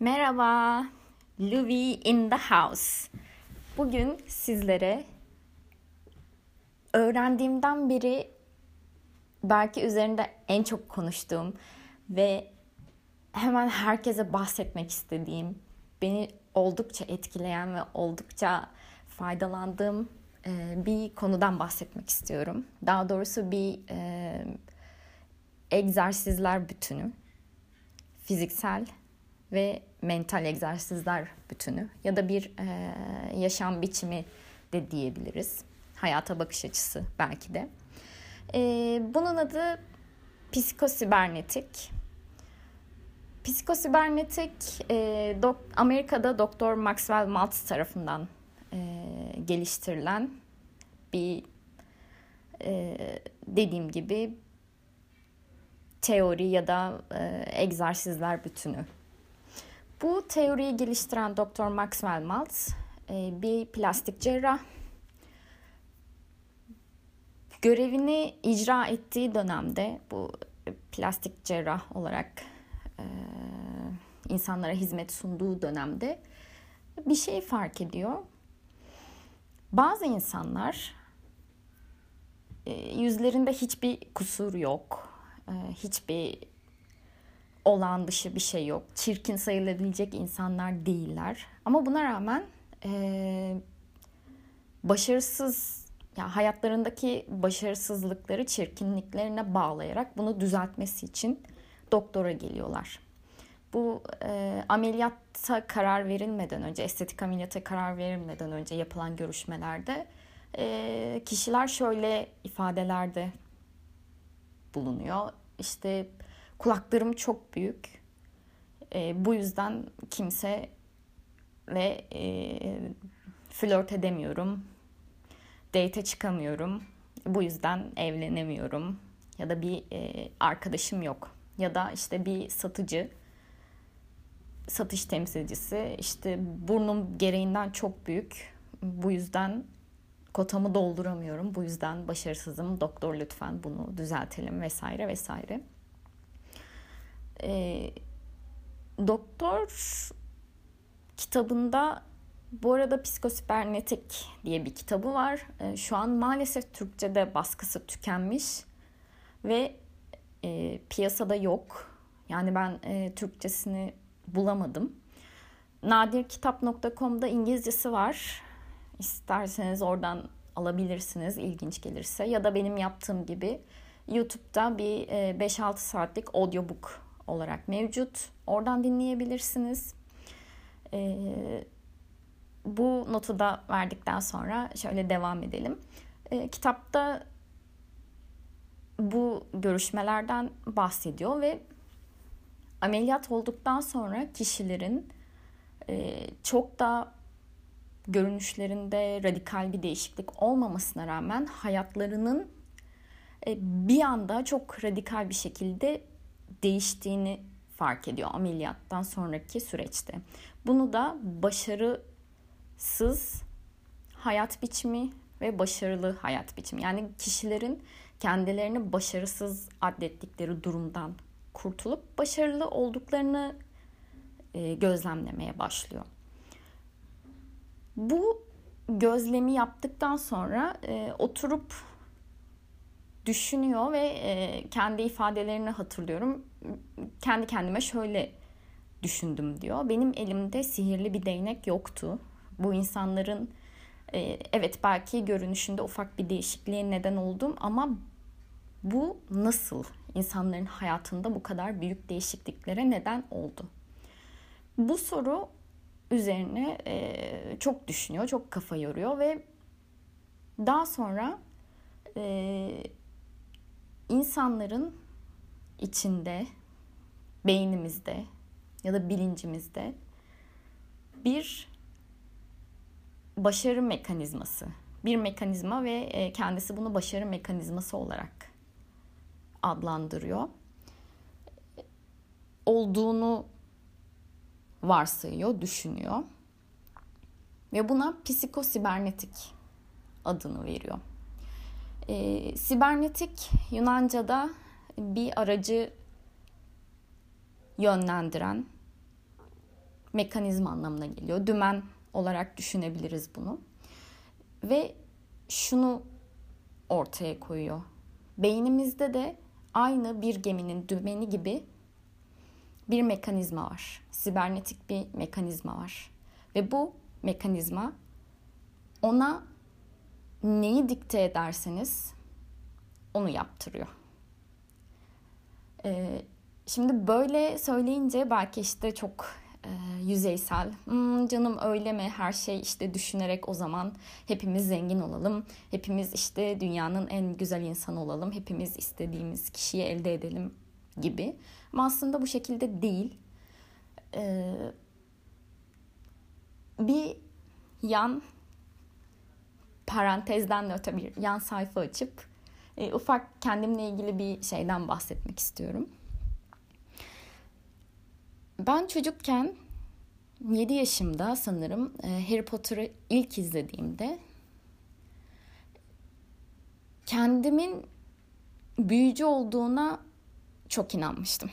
Merhaba, Louis in the house. Bugün sizlere öğrendiğimden beri belki üzerinde en çok konuştuğum ve hemen herkese bahsetmek istediğim, beni oldukça etkileyen ve oldukça faydalandığım e, bir konudan bahsetmek istiyorum. Daha doğrusu bir e, egzersizler bütünü, fiziksel ve mental egzersizler bütünü ya da bir e, yaşam biçimi de diyebiliriz. Hayata bakış açısı belki de. E, bunun adı psikosibernetik. Psikosibernetik e, dok, Amerika'da Doktor Maxwell Maltz tarafından e, geliştirilen bir e, dediğim gibi teori ya da e, egzersizler bütünü bu teoriyi geliştiren Dr. Maxwell Maltz e, bir plastik cerrah. Görevini icra ettiği dönemde bu plastik cerrah olarak e, insanlara hizmet sunduğu dönemde bir şey fark ediyor. Bazı insanlar e, yüzlerinde hiçbir kusur yok, hiçbir olağan dışı bir şey yok. Çirkin sayılabilecek insanlar değiller. Ama buna rağmen e, başarısız ya hayatlarındaki başarısızlıkları çirkinliklerine bağlayarak bunu düzeltmesi için doktora geliyorlar. Bu e, ameliyatta karar verilmeden önce, estetik ameliyata karar verilmeden önce yapılan görüşmelerde e, kişiler şöyle ifadelerde bulunuyor. İşte Kulaklarım çok büyük. E, bu yüzden kimseyle e, flört edemiyorum. Date çıkamıyorum. Bu yüzden evlenemiyorum. Ya da bir e, arkadaşım yok. Ya da işte bir satıcı, satış temsilcisi. işte burnum gereğinden çok büyük. Bu yüzden kotamı dolduramıyorum. Bu yüzden başarısızım. Doktor lütfen bunu düzeltelim vesaire vesaire. E, doktor kitabında bu arada Psikosibernetik diye bir kitabı var. E, şu an maalesef Türkçe'de baskısı tükenmiş ve e, piyasada yok. Yani ben e, Türkçesini bulamadım. Nadirkitap.com'da İngilizcesi var. İsterseniz oradan alabilirsiniz ilginç gelirse. Ya da benim yaptığım gibi YouTube'da bir 5-6 saatlik audiobook olarak mevcut. Oradan dinleyebilirsiniz. Ee, bu notu da verdikten sonra şöyle devam edelim. Ee, kitapta bu görüşmelerden bahsediyor ve ameliyat olduktan sonra kişilerin e, çok da görünüşlerinde radikal bir değişiklik olmamasına rağmen hayatlarının e, bir anda çok radikal bir şekilde değiştiğini fark ediyor ameliyattan sonraki süreçte. Bunu da başarısız hayat biçimi ve başarılı hayat biçimi. Yani kişilerin kendilerini başarısız adettikleri durumdan kurtulup başarılı olduklarını e, gözlemlemeye başlıyor. Bu gözlemi yaptıktan sonra e, oturup düşünüyor ve e, kendi ifadelerini hatırlıyorum. Kendi kendime şöyle düşündüm diyor. Benim elimde sihirli bir değnek yoktu. Bu insanların e, evet belki görünüşünde ufak bir değişikliğe neden oldum ama bu nasıl insanların hayatında bu kadar büyük değişikliklere neden oldu? Bu soru üzerine e, çok düşünüyor, çok kafa yoruyor ve daha sonra e, insanların içinde, beynimizde ya da bilincimizde bir başarı mekanizması, bir mekanizma ve e, kendisi bunu başarı mekanizması olarak adlandırıyor. Olduğunu varsayıyor, düşünüyor. Ve buna psikosibernetik adını veriyor. E, sibernetik Yunanca'da bir aracı yönlendiren, mekanizma anlamına geliyor. Dümen olarak düşünebiliriz bunu. Ve şunu ortaya koyuyor. Beynimizde de aynı bir geminin dümeni gibi bir mekanizma var. Sibernetik bir mekanizma var. Ve bu mekanizma ona neyi dikte ederseniz onu yaptırıyor. Ee, şimdi böyle söyleyince belki işte çok e, yüzeysel. Hmm, canım öyle mi? Her şey işte düşünerek o zaman hepimiz zengin olalım. Hepimiz işte dünyanın en güzel insanı olalım. Hepimiz istediğimiz kişiyi elde edelim gibi. Ama aslında bu şekilde değil. Ee, bir yan parantezden de öte bir yan sayfa açıp e, ufak kendimle ilgili bir şeyden bahsetmek istiyorum. Ben çocukken 7 yaşımda sanırım e, Harry Potter'ı ilk izlediğimde kendimin büyücü olduğuna çok inanmıştım.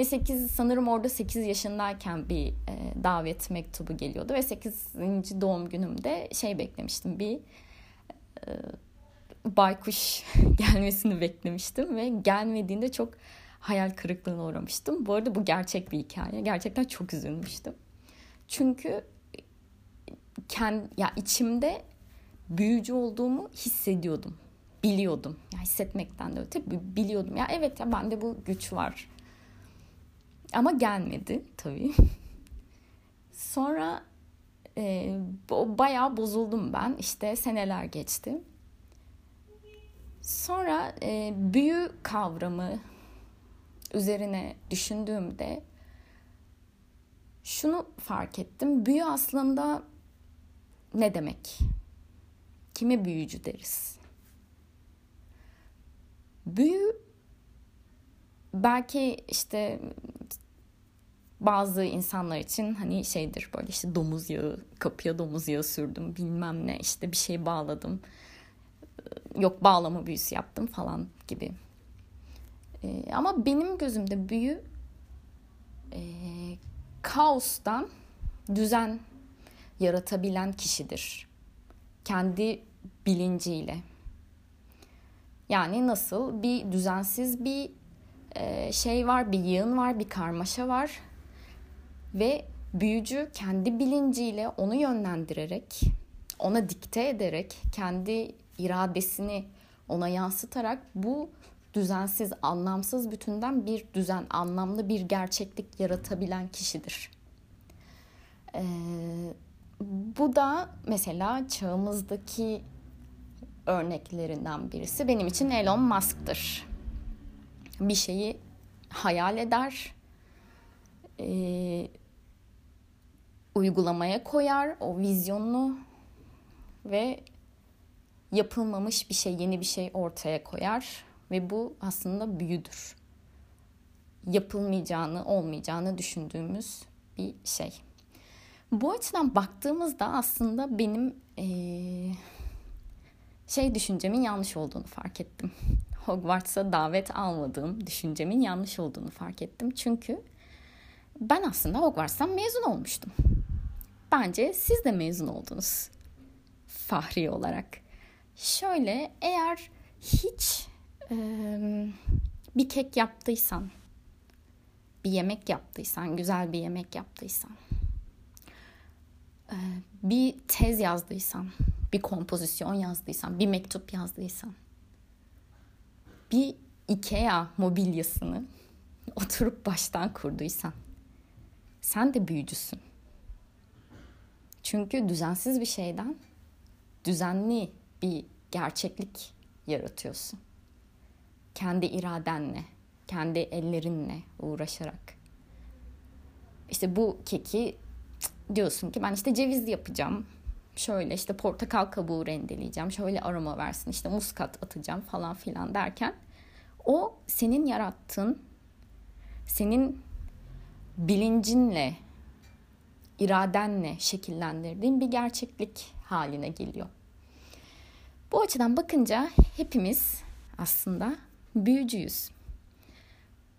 Ve 8 sanırım orada 8 yaşındayken bir e, davet mektubu geliyordu ve 8. doğum günümde şey beklemiştim bir e, baykuş gelmesini beklemiştim ve gelmediğinde çok hayal kırıklığına uğramıştım. Bu arada bu gerçek bir hikaye. Gerçekten çok üzülmüştüm. Çünkü kend, ya içimde büyücü olduğumu hissediyordum. Biliyordum. Ya hissetmekten de öte biliyordum. Ya evet ya bende bu güç var. Ama gelmedi tabii. Sonra e, bayağı bozuldum ben. İşte seneler geçti. Sonra e, büyü kavramı üzerine düşündüğümde şunu fark ettim. Büyü aslında ne demek? Kime büyücü deriz? Büyü belki işte bazı insanlar için hani şeydir böyle işte domuz yağı kapıya domuz yağı sürdüm bilmem ne işte bir şey bağladım. Yok bağlama büyüsü yaptım falan gibi. E, ama benim gözümde büyü e, kaostan düzen yaratabilen kişidir. Kendi bilinciyle. Yani nasıl? Bir düzensiz bir e, şey var, bir yığın var, bir karmaşa var ve büyücü kendi bilinciyle onu yönlendirerek, ona dikte ederek, kendi iradesini ona yansıtarak bu düzensiz, anlamsız bütünden bir düzen, anlamlı bir gerçeklik yaratabilen kişidir. Ee, bu da mesela çağımızdaki örneklerinden birisi benim için Elon Musk'tır. Bir şeyi hayal eder, e, uygulamaya koyar o vizyonunu ve yapılmamış bir şey, yeni bir şey ortaya koyar ve bu aslında büyüdür. Yapılmayacağını, olmayacağını düşündüğümüz bir şey. Bu açıdan baktığımızda aslında benim ee, şey düşüncemin yanlış olduğunu fark ettim. Hogwarts'a davet almadığım düşüncemin yanlış olduğunu fark ettim. Çünkü ben aslında Hogwarts'tan mezun olmuştum. Bence siz de mezun oldunuz. Fahri olarak. Şöyle eğer hiç e, bir kek yaptıysan, bir yemek yaptıysan, güzel bir yemek yaptıysan, e, bir tez yazdıysan, bir kompozisyon yazdıysan, bir mektup yazdıysan, bir IKEA mobilyasını oturup baştan kurduysan, sen de büyücüsün. Çünkü düzensiz bir şeyden düzenli bir gerçeklik yaratıyorsun. Kendi iradenle, kendi ellerinle uğraşarak. İşte bu keki diyorsun ki ben işte cevizli yapacağım. Şöyle işte portakal kabuğu rendeleyeceğim. Şöyle aroma versin. işte muskat atacağım falan filan derken o senin yarattığın senin bilincinle, iradenle şekillendirdiğin bir gerçeklik haline geliyor. Bu açıdan bakınca hepimiz aslında büyücüyüz.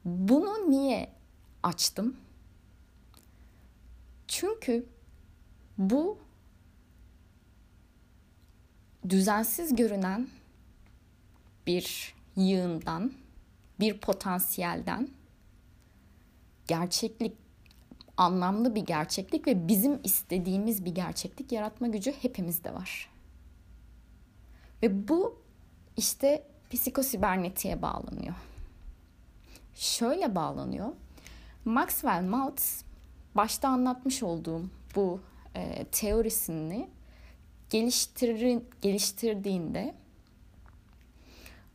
Bunu niye açtım? Çünkü bu düzensiz görünen bir yığından, bir potansiyelden gerçeklik, anlamlı bir gerçeklik ve bizim istediğimiz bir gerçeklik yaratma gücü hepimizde var. Ve bu işte psikosibernetiğe bağlanıyor. Şöyle bağlanıyor. Maxwell Maltz başta anlatmış olduğum bu e, teorisini geliştir, geliştirdiğinde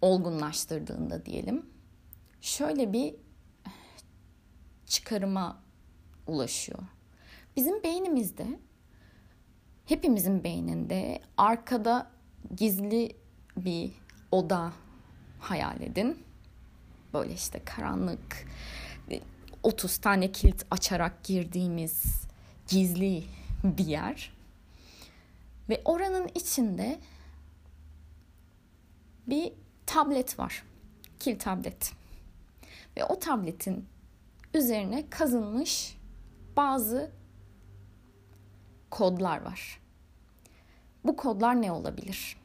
olgunlaştırdığında diyelim şöyle bir çıkarıma ulaşıyor. Bizim beynimizde hepimizin beyninde arkada gizli bir oda hayal edin. Böyle işte karanlık 30 tane kilit açarak girdiğimiz gizli bir yer. Ve oranın içinde bir tablet var. Kil tablet. Ve o tabletin üzerine kazınmış bazı kodlar var. Bu kodlar ne olabilir?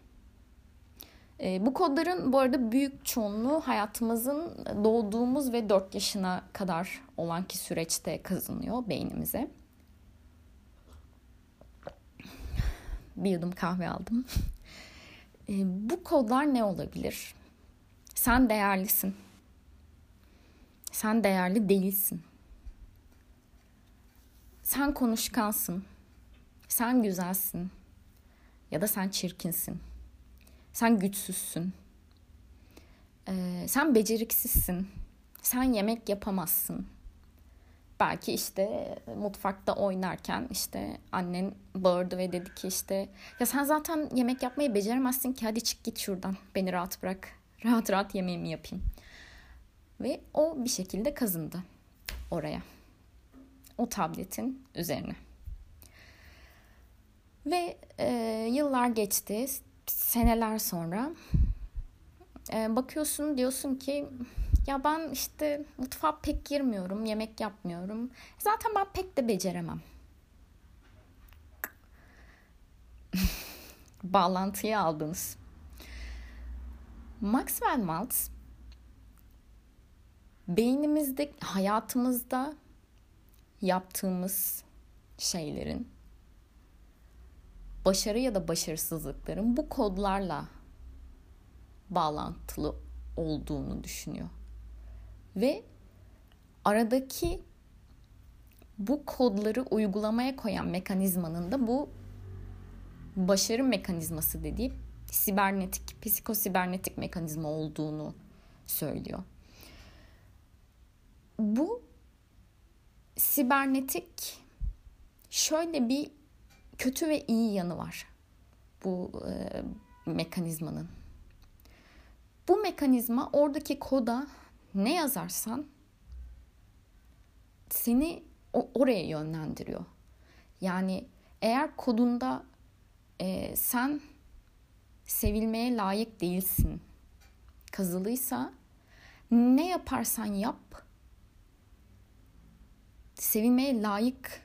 E, bu kodların bu arada büyük çoğunluğu hayatımızın doğduğumuz ve 4 yaşına kadar olan ki süreçte kazınıyor beynimize. Bir yudum kahve aldım. E, bu kodlar ne olabilir? Sen değerlisin. Sen değerli değilsin. Sen konuşkansın. Sen güzelsin. Ya da sen çirkinsin. Sen güçsüzsün. Ee, sen beceriksizsin. Sen yemek yapamazsın. Belki işte mutfakta oynarken işte annen bağırdı ve dedi ki işte ya sen zaten yemek yapmayı beceremezsin ki hadi çık git şuradan beni rahat bırak. Rahat rahat yemeğimi yapayım. Ve o bir şekilde kazındı oraya. O tabletin üzerine. Ve e, yıllar geçti seneler sonra e, bakıyorsun diyorsun ki ya ben işte mutfağa pek girmiyorum, yemek yapmıyorum. Zaten ben pek de beceremem. Bağlantıyı aldınız. Maxwell Maltz beynimizde, hayatımızda yaptığımız şeylerin başarı ya da başarısızlıkların bu kodlarla bağlantılı olduğunu düşünüyor. Ve aradaki bu kodları uygulamaya koyan mekanizmanın da bu başarı mekanizması dediği sibernetik, psikosibernetik mekanizma olduğunu söylüyor. Bu sibernetik şöyle bir kötü ve iyi yanı var bu e, mekanizmanın. Bu mekanizma oradaki koda ne yazarsan seni oraya yönlendiriyor. Yani eğer kodunda e, sen sevilmeye layık değilsin kazılıysa ne yaparsan yap sevilmeye layık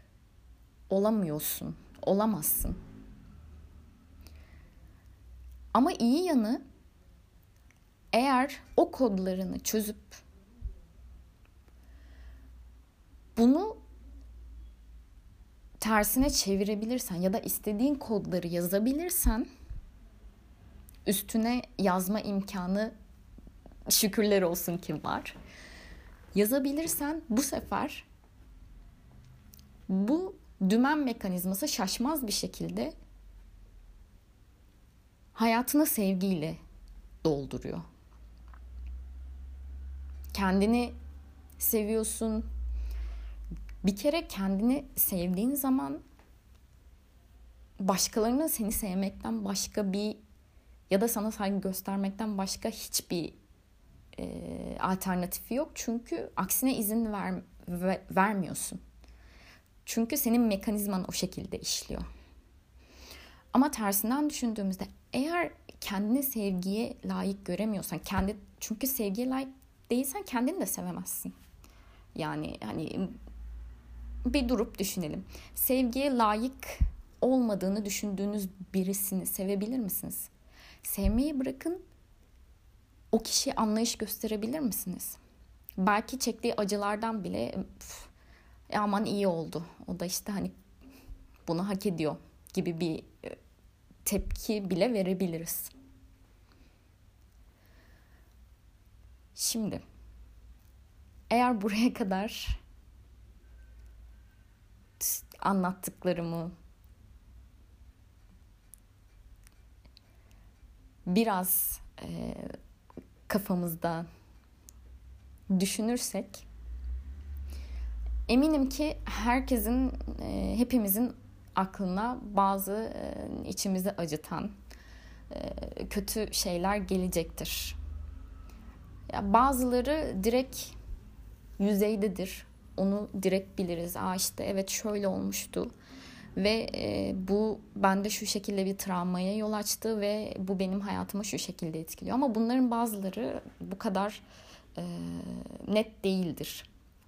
olamıyorsun olamazsın. Ama iyi yanı eğer o kodlarını çözüp bunu tersine çevirebilirsen ya da istediğin kodları yazabilirsen üstüne yazma imkanı şükürler olsun ki var. Yazabilirsen bu sefer bu dümen mekanizması şaşmaz bir şekilde hayatını sevgiyle dolduruyor. Kendini seviyorsun. Bir kere kendini sevdiğin zaman başkalarının seni sevmekten başka bir ya da sana saygı göstermekten başka hiçbir e, alternatifi yok. Çünkü aksine izin ver, ver, vermiyorsun. Çünkü senin mekanizman o şekilde işliyor. Ama tersinden düşündüğümüzde eğer kendini sevgiye layık göremiyorsan, kendi çünkü sevgiye layık değilsen kendini de sevemezsin. Yani hani bir durup düşünelim. Sevgiye layık olmadığını düşündüğünüz birisini sevebilir misiniz? Sevmeyi bırakın o kişiye anlayış gösterebilir misiniz? Belki çektiği acılardan bile e aman iyi oldu. O da işte hani bunu hak ediyor gibi bir e, tepki bile verebiliriz. Şimdi eğer buraya kadar anlattıklarımı biraz e, kafamızda düşünürsek eminim ki herkesin e, hepimizin aklına bazı e, içimizi acıtan e, kötü şeyler gelecektir. Ya bazıları direkt yüzeydedir. Onu direkt biliriz. Aa işte evet şöyle olmuştu ve bu bende şu şekilde bir travmaya yol açtı ve bu benim hayatımı şu şekilde etkiliyor. Ama bunların bazıları bu kadar net değildir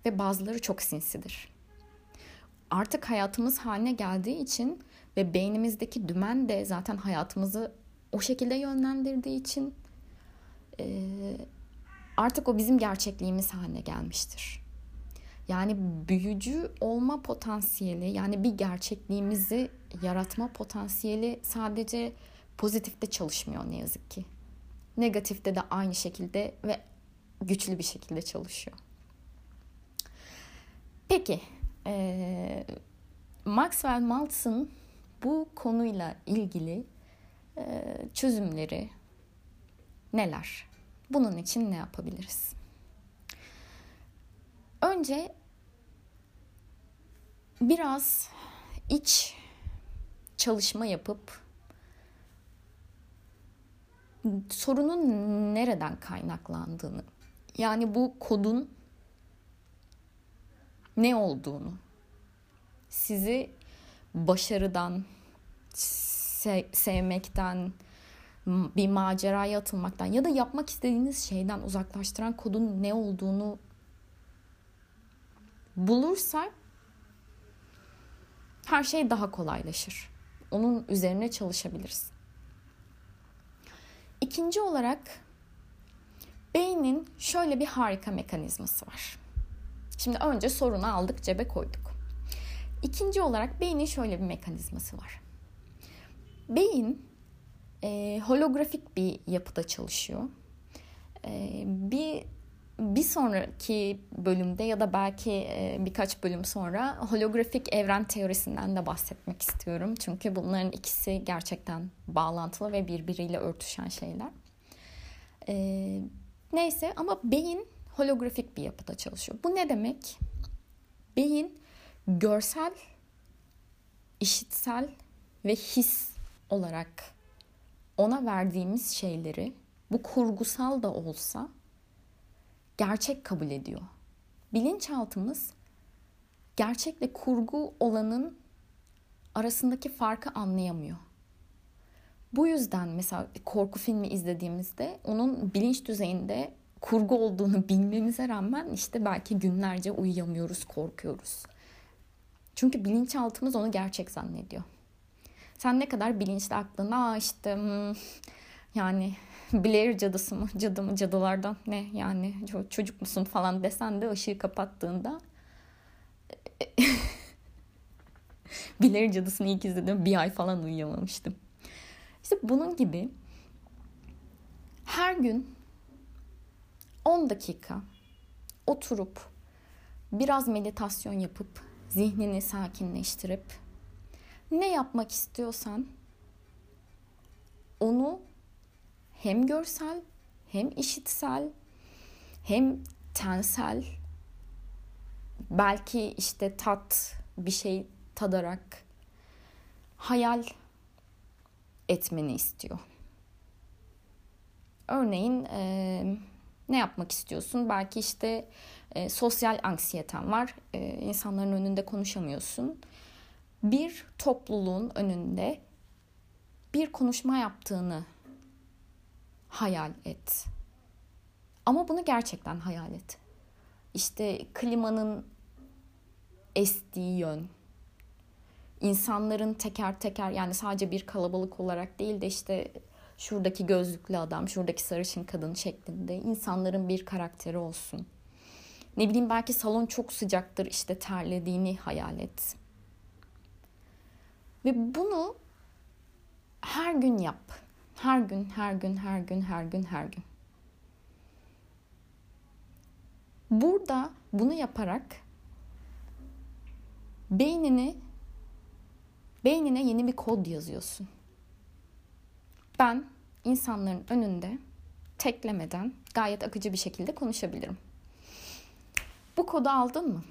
ve bazıları çok sinsidir. Artık hayatımız haline geldiği için ve beynimizdeki dümen de zaten hayatımızı o şekilde yönlendirdiği için e, artık o bizim gerçekliğimiz haline gelmiştir. Yani büyücü olma potansiyeli yani bir gerçekliğimizi yaratma potansiyeli sadece pozitifte çalışmıyor ne yazık ki. Negatifte de aynı şekilde ve güçlü bir şekilde çalışıyor. Peki e, Maxwell Maltz'ın bu konuyla ilgili e, çözümleri neler? Bunun için ne yapabiliriz? Önce biraz iç çalışma yapıp sorunun nereden kaynaklandığını yani bu kodun ne olduğunu sizi başarıdan se- sevmekten bir maceraya atılmaktan ya da yapmak istediğiniz şeyden uzaklaştıran kodun ne olduğunu bulursak her şey daha kolaylaşır. Onun üzerine çalışabiliriz. İkinci olarak beynin şöyle bir harika mekanizması var. Şimdi önce sorunu aldık cebe koyduk. İkinci olarak beynin şöyle bir mekanizması var. Beyin e, holografik bir yapıda çalışıyor. E, bir bir sonraki bölümde ya da belki e, birkaç bölüm sonra holografik evren teorisinden de bahsetmek istiyorum. Çünkü bunların ikisi gerçekten bağlantılı ve birbiriyle örtüşen şeyler. E, neyse ama beyin holografik bir yapıda çalışıyor. Bu ne demek? Beyin görsel, işitsel ve his olarak ona verdiğimiz şeyleri bu kurgusal da olsa gerçek kabul ediyor. Bilinçaltımız gerçekle kurgu olanın arasındaki farkı anlayamıyor. Bu yüzden mesela korku filmi izlediğimizde onun bilinç düzeyinde kurgu olduğunu bilmemize rağmen işte belki günlerce uyuyamıyoruz, korkuyoruz. Çünkü bilinçaltımız onu gerçek zannediyor. Sen ne kadar bilinçli aklına işte hmm, yani Blair cadısı mı, cadı mı, cadılardan ne yani çocuk musun falan desen de ışığı kapattığında Blair cadısını ilk izledim bir ay falan uyuyamamıştım. İşte bunun gibi her gün 10 dakika oturup biraz meditasyon yapıp zihnini sakinleştirip ne yapmak istiyorsan onu hem görsel hem işitsel hem tensel belki işte tat bir şey tadarak hayal etmeni istiyor. Örneğin e, ne yapmak istiyorsun? Belki işte e, sosyal anksiyeten var. E, insanların önünde konuşamıyorsun. Bir topluluğun önünde bir konuşma yaptığını hayal et. Ama bunu gerçekten hayal et. İşte klimanın estiği yön, insanların teker teker yani sadece bir kalabalık olarak değil de işte şuradaki gözlüklü adam, şuradaki sarışın kadın şeklinde insanların bir karakteri olsun. Ne bileyim belki salon çok sıcaktır işte terlediğini hayal et. Ve bunu her gün yap. Her gün, her gün, her gün, her gün, her gün. Burada bunu yaparak beynini beynine yeni bir kod yazıyorsun. Ben insanların önünde teklemeden gayet akıcı bir şekilde konuşabilirim. Bu kodu aldın mı?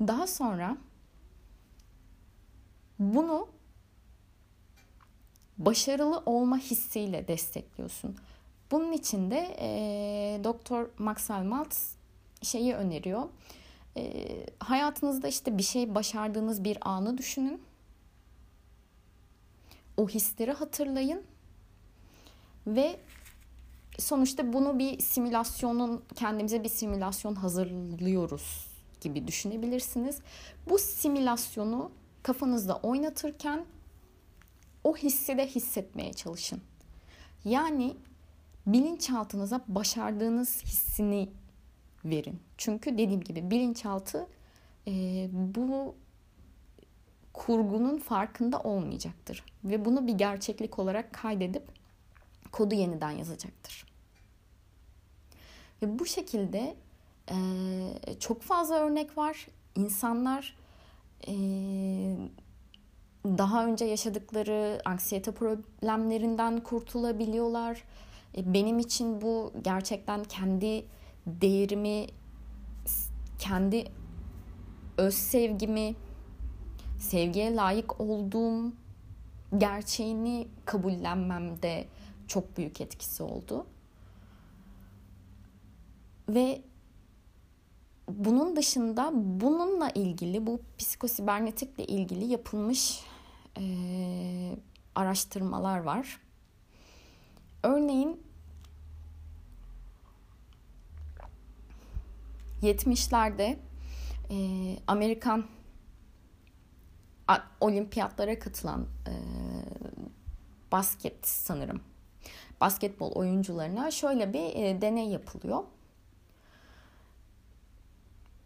Daha sonra bunu başarılı olma hissiyle destekliyorsun. Bunun için de e, Doktor Maxwell Maltz şeyi öneriyor. E, hayatınızda işte bir şey başardığınız bir anı düşünün. O hisleri hatırlayın ve sonuçta bunu bir simülasyonun kendimize bir simülasyon hazırlıyoruz gibi düşünebilirsiniz. Bu simülasyonu kafanızda oynatırken o hissi de hissetmeye çalışın. Yani bilinçaltınıza başardığınız hissini verin. Çünkü dediğim gibi bilinçaltı e, bu kurgunun farkında olmayacaktır. Ve bunu bir gerçeklik olarak kaydedip kodu yeniden yazacaktır. Ve bu şekilde e, çok fazla örnek var. İnsanlar e, daha önce yaşadıkları anksiyete problemlerinden kurtulabiliyorlar. E, benim için bu gerçekten kendi değerimi, kendi öz sevgimi, sevgiye layık olduğum gerçeğini kabullenmemde çok büyük etkisi oldu. Ve bunun dışında bununla ilgili bu psikosibernetikle ilgili yapılmış e, araştırmalar var. Örneğin 70'lerde e, Amerikan olimpiyatlara katılan e, basket sanırım basketbol oyuncularına şöyle bir e, deney yapılıyor.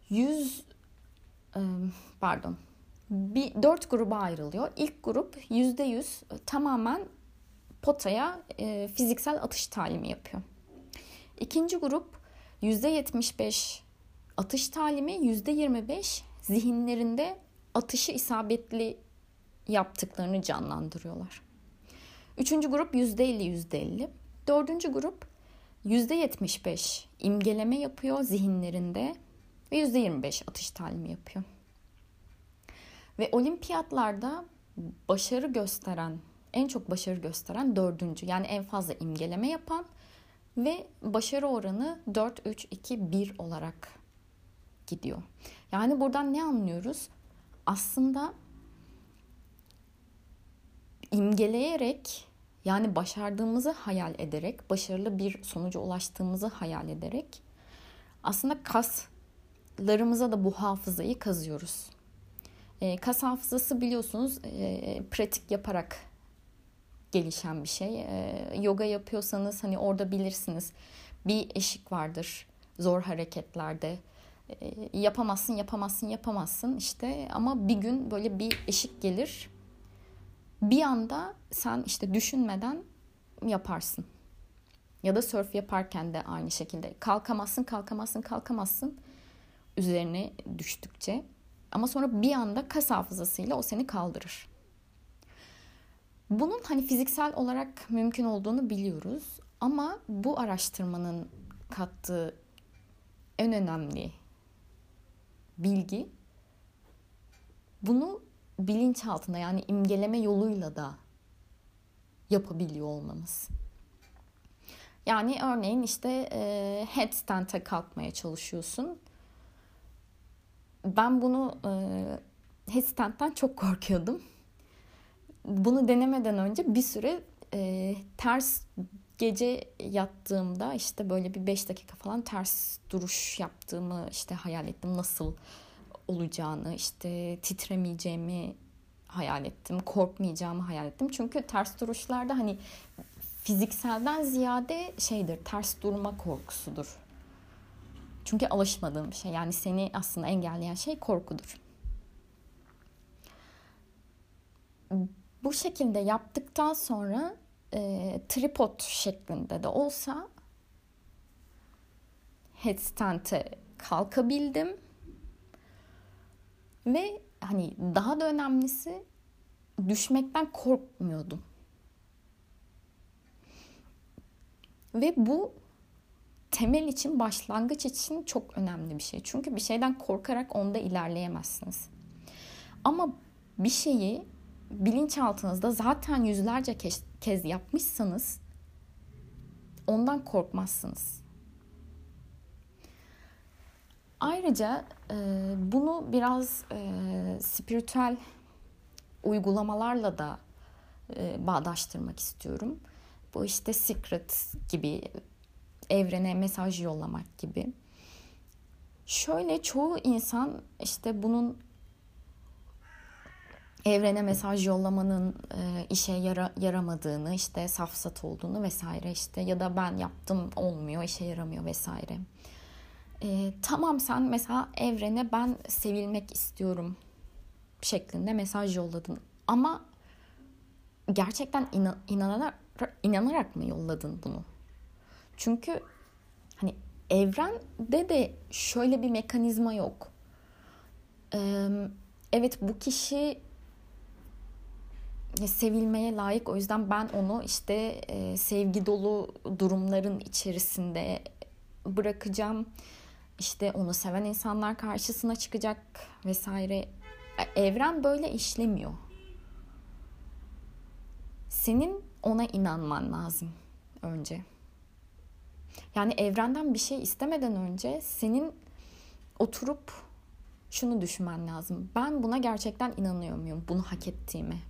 100 e, pardon bir dört gruba ayrılıyor. İlk grup yüzde yüz tamamen potaya e, fiziksel atış talimi yapıyor. İkinci grup yüzde yetmiş beş atış talimi, yüzde yirmi beş zihinlerinde atışı isabetli yaptıklarını canlandırıyorlar. Üçüncü grup yüzde elli yüzde elli. Dördüncü grup yüzde yetmiş beş imgeleme yapıyor zihinlerinde ve yüzde yirmi beş atış talimi yapıyor. Ve olimpiyatlarda başarı gösteren, en çok başarı gösteren dördüncü. Yani en fazla imgeleme yapan ve başarı oranı 4, 3, 2, 1 olarak gidiyor. Yani buradan ne anlıyoruz? Aslında imgeleyerek yani başardığımızı hayal ederek, başarılı bir sonuca ulaştığımızı hayal ederek aslında kaslarımıza da bu hafızayı kazıyoruz. E, kas hafızası biliyorsunuz e, pratik yaparak gelişen bir şey. E, yoga yapıyorsanız hani orada bilirsiniz bir eşik vardır zor hareketlerde. E, yapamazsın, yapamazsın, yapamazsın işte ama bir gün böyle bir eşik gelir. Bir anda sen işte düşünmeden yaparsın. Ya da surf yaparken de aynı şekilde kalkamazsın, kalkamazsın, kalkamazsın üzerine düştükçe ama sonra bir anda kas hafızasıyla o seni kaldırır. Bunun hani fiziksel olarak mümkün olduğunu biliyoruz. Ama bu araştırmanın kattığı en önemli bilgi bunu bilinç altında yani imgeleme yoluyla da yapabiliyor olmamız. Yani örneğin işte e, headstand'e kalkmaya çalışıyorsun ben bunu e, headstand'den çok korkuyordum. Bunu denemeden önce bir süre e, ters gece yattığımda işte böyle bir 5 dakika falan ters duruş yaptığımı işte hayal ettim. Nasıl olacağını, işte titremeyeceğimi hayal ettim, korkmayacağımı hayal ettim. Çünkü ters duruşlarda hani fizikselden ziyade şeydir, ters durma korkusudur. Çünkü alışmadığım bir şey. Yani seni aslında engelleyen şey korkudur. Bu şekilde yaptıktan sonra e, tripod şeklinde de olsa headstand'e kalkabildim. Ve hani daha da önemlisi düşmekten korkmuyordum. Ve bu temel için, başlangıç için çok önemli bir şey. Çünkü bir şeyden korkarak onda ilerleyemezsiniz. Ama bir şeyi bilinçaltınızda zaten yüzlerce kez, kez yapmışsanız ondan korkmazsınız. Ayrıca e, bunu biraz e, spiritüel uygulamalarla da e, bağdaştırmak istiyorum. Bu işte secret gibi, evrene mesaj yollamak gibi. Şöyle çoğu insan işte bunun evrene mesaj yollamanın e, işe yara, yaramadığını, işte safsat olduğunu vesaire işte ya da ben yaptım olmuyor, işe yaramıyor vesaire. E, tamam sen mesela evrene ben sevilmek istiyorum şeklinde mesaj yolladın ama gerçekten inan, inanarak, inanarak mı yolladın bunu? Çünkü hani evrende de şöyle bir mekanizma yok. Ee, evet bu kişi sevilmeye layık o yüzden ben onu işte e, sevgi dolu durumların içerisinde bırakacağım. İşte onu seven insanlar karşısına çıkacak vesaire. Evren böyle işlemiyor. Senin ona inanman lazım önce. Yani evrenden bir şey istemeden önce senin oturup şunu düşünmen lazım. Ben buna gerçekten inanıyor muyum? Bunu hak ettiğime.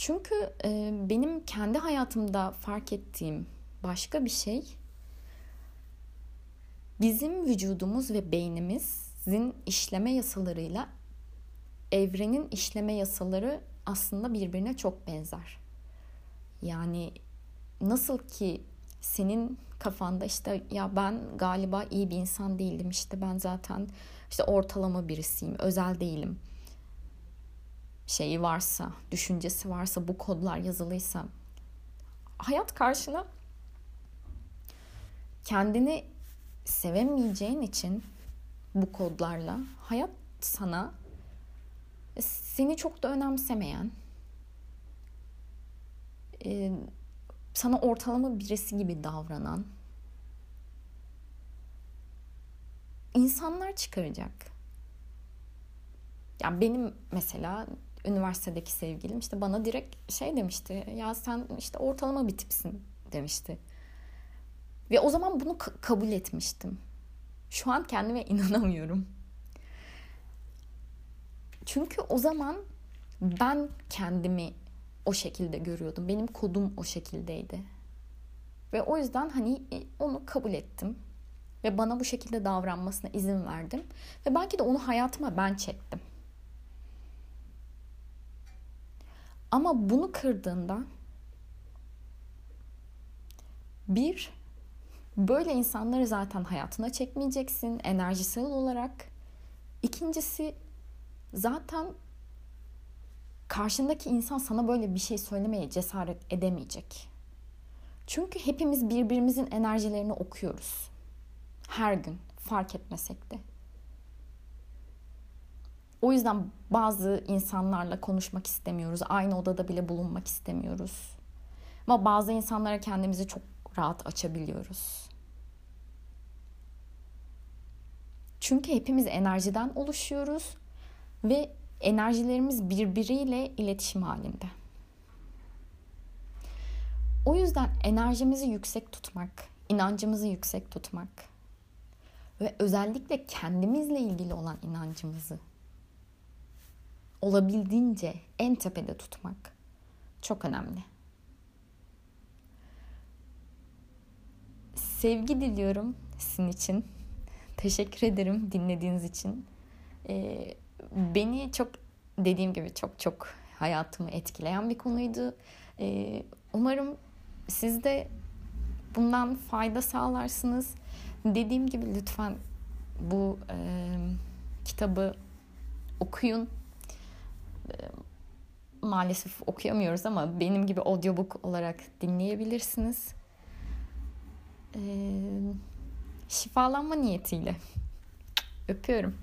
Çünkü e, benim kendi hayatımda fark ettiğim başka bir şey bizim vücudumuz ve beynimizin işleme yasalarıyla evrenin işleme yasaları aslında birbirine çok benzer. Yani nasıl ki senin kafanda işte ya ben galiba iyi bir insan değildim işte ben zaten işte ortalama birisiyim özel değilim şeyi varsa düşüncesi varsa bu kodlar yazılıysa hayat karşına kendini sevemeyeceğin için bu kodlarla hayat sana seni çok da önemsemeyen sana ortalama birisi gibi davranan insanlar çıkaracak. Yani benim mesela üniversitedeki sevgilim işte bana direkt şey demişti. Ya sen işte ortalama bir tipsin demişti. Ve o zaman bunu k- kabul etmiştim. Şu an kendime inanamıyorum. Çünkü o zaman ben kendimi o şekilde görüyordum. Benim kodum o şekildeydi. Ve o yüzden hani e, onu kabul ettim. Ve bana bu şekilde davranmasına izin verdim. Ve belki de onu hayatıma ben çektim. Ama bunu kırdığında bir böyle insanları zaten hayatına çekmeyeceksin enerjisel olarak. İkincisi zaten karşındaki insan sana böyle bir şey söylemeye cesaret edemeyecek. Çünkü hepimiz birbirimizin enerjilerini okuyoruz. Her gün fark etmesek de. O yüzden bazı insanlarla konuşmak istemiyoruz. Aynı odada bile bulunmak istemiyoruz. Ama bazı insanlara kendimizi çok rahat açabiliyoruz. Çünkü hepimiz enerjiden oluşuyoruz ve enerjilerimiz birbiriyle iletişim halinde. O yüzden enerjimizi yüksek tutmak, inancımızı yüksek tutmak ve özellikle kendimizle ilgili olan inancımızı olabildiğince en tepede tutmak çok önemli. Sevgi diliyorum sizin için. teşekkür ederim dinlediğiniz için. E, beni çok dediğim gibi çok çok hayatımı etkileyen bir konuydu. E, umarım siz de bundan fayda sağlarsınız. Dediğim gibi lütfen bu e, kitabı okuyun. E, maalesef okuyamıyoruz ama benim gibi audiobook olarak dinleyebilirsiniz. E, şifalanma niyetiyle. Öpüyorum.